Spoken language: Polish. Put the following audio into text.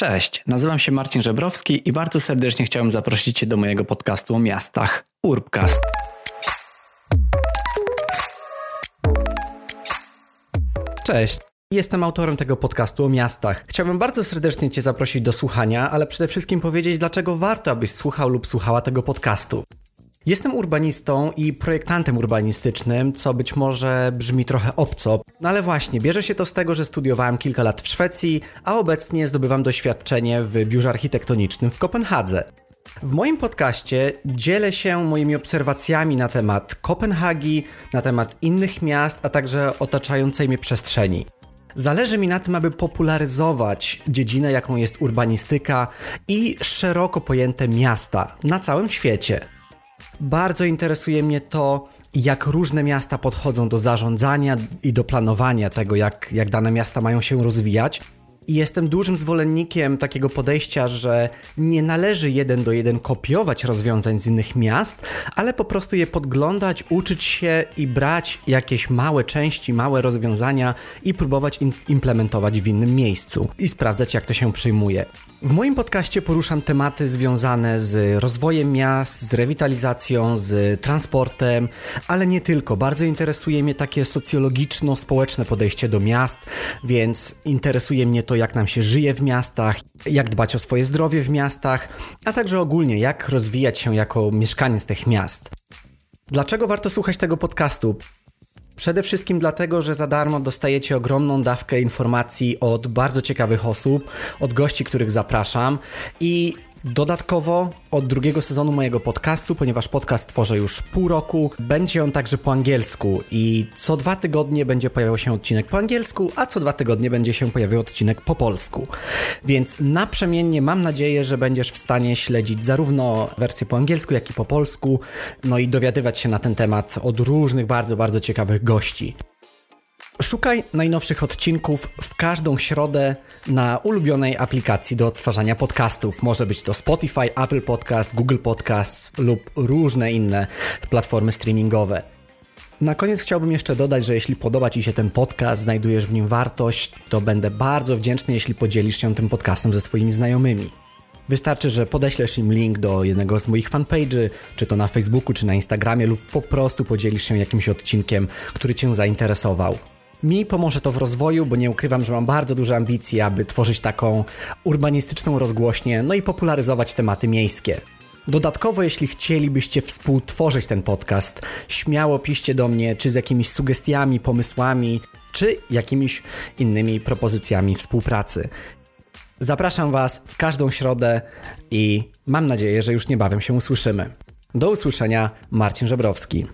Cześć, nazywam się Marcin Żebrowski i bardzo serdecznie chciałem zaprosić Cię do mojego podcastu o miastach Urbcast. Cześć. Jestem autorem tego podcastu o miastach. Chciałbym bardzo serdecznie Cię zaprosić do słuchania, ale przede wszystkim powiedzieć, dlaczego warto, abyś słuchał lub słuchała tego podcastu. Jestem urbanistą i projektantem urbanistycznym, co być może brzmi trochę obco, no ale właśnie, bierze się to z tego, że studiowałem kilka lat w Szwecji, a obecnie zdobywam doświadczenie w biurze architektonicznym w Kopenhadze. W moim podcaście dzielę się moimi obserwacjami na temat Kopenhagi, na temat innych miast, a także otaczającej mnie przestrzeni. Zależy mi na tym, aby popularyzować dziedzinę, jaką jest urbanistyka i szeroko pojęte miasta na całym świecie. Bardzo interesuje mnie to, jak różne miasta podchodzą do zarządzania i do planowania tego, jak, jak dane miasta mają się rozwijać. I jestem dużym zwolennikiem takiego podejścia, że nie należy jeden do jeden kopiować rozwiązań z innych miast, ale po prostu je podglądać, uczyć się i brać jakieś małe części, małe rozwiązania i próbować implementować w innym miejscu i sprawdzać, jak to się przyjmuje. W moim podcaście poruszam tematy związane z rozwojem miast, z rewitalizacją, z transportem, ale nie tylko. Bardzo interesuje mnie takie socjologiczno-społeczne podejście do miast, więc interesuje mnie to, jak nam się żyje w miastach, jak dbać o swoje zdrowie w miastach, a także ogólnie jak rozwijać się jako mieszkaniec tych miast. Dlaczego warto słuchać tego podcastu? Przede wszystkim dlatego, że za darmo dostajecie ogromną dawkę informacji od bardzo ciekawych osób, od gości, których zapraszam i Dodatkowo od drugiego sezonu mojego podcastu, ponieważ podcast tworzę już pół roku, będzie on także po angielsku i co dwa tygodnie będzie pojawiał się odcinek po angielsku, a co dwa tygodnie będzie się pojawiał odcinek po polsku. Więc naprzemiennie mam nadzieję, że będziesz w stanie śledzić zarówno wersję po angielsku, jak i po polsku, no i dowiadywać się na ten temat od różnych bardzo, bardzo ciekawych gości. Szukaj najnowszych odcinków w każdą środę na ulubionej aplikacji do odtwarzania podcastów. Może być to Spotify, Apple Podcast, Google Podcast lub różne inne platformy streamingowe. Na koniec chciałbym jeszcze dodać, że jeśli podoba Ci się ten podcast, znajdujesz w nim wartość, to będę bardzo wdzięczny, jeśli podzielisz się tym podcastem ze swoimi znajomymi. Wystarczy, że podeślesz im link do jednego z moich fanpage'y, czy to na Facebooku, czy na Instagramie, lub po prostu podzielisz się jakimś odcinkiem, który Cię zainteresował. Mi pomoże to w rozwoju, bo nie ukrywam, że mam bardzo duże ambicje, aby tworzyć taką urbanistyczną rozgłośnię, no i popularyzować tematy miejskie. Dodatkowo, jeśli chcielibyście współtworzyć ten podcast, śmiało piszcie do mnie, czy z jakimiś sugestiami, pomysłami, czy jakimiś innymi propozycjami współpracy. Zapraszam Was w każdą środę i mam nadzieję, że już niebawem się usłyszymy. Do usłyszenia, Marcin Żebrowski.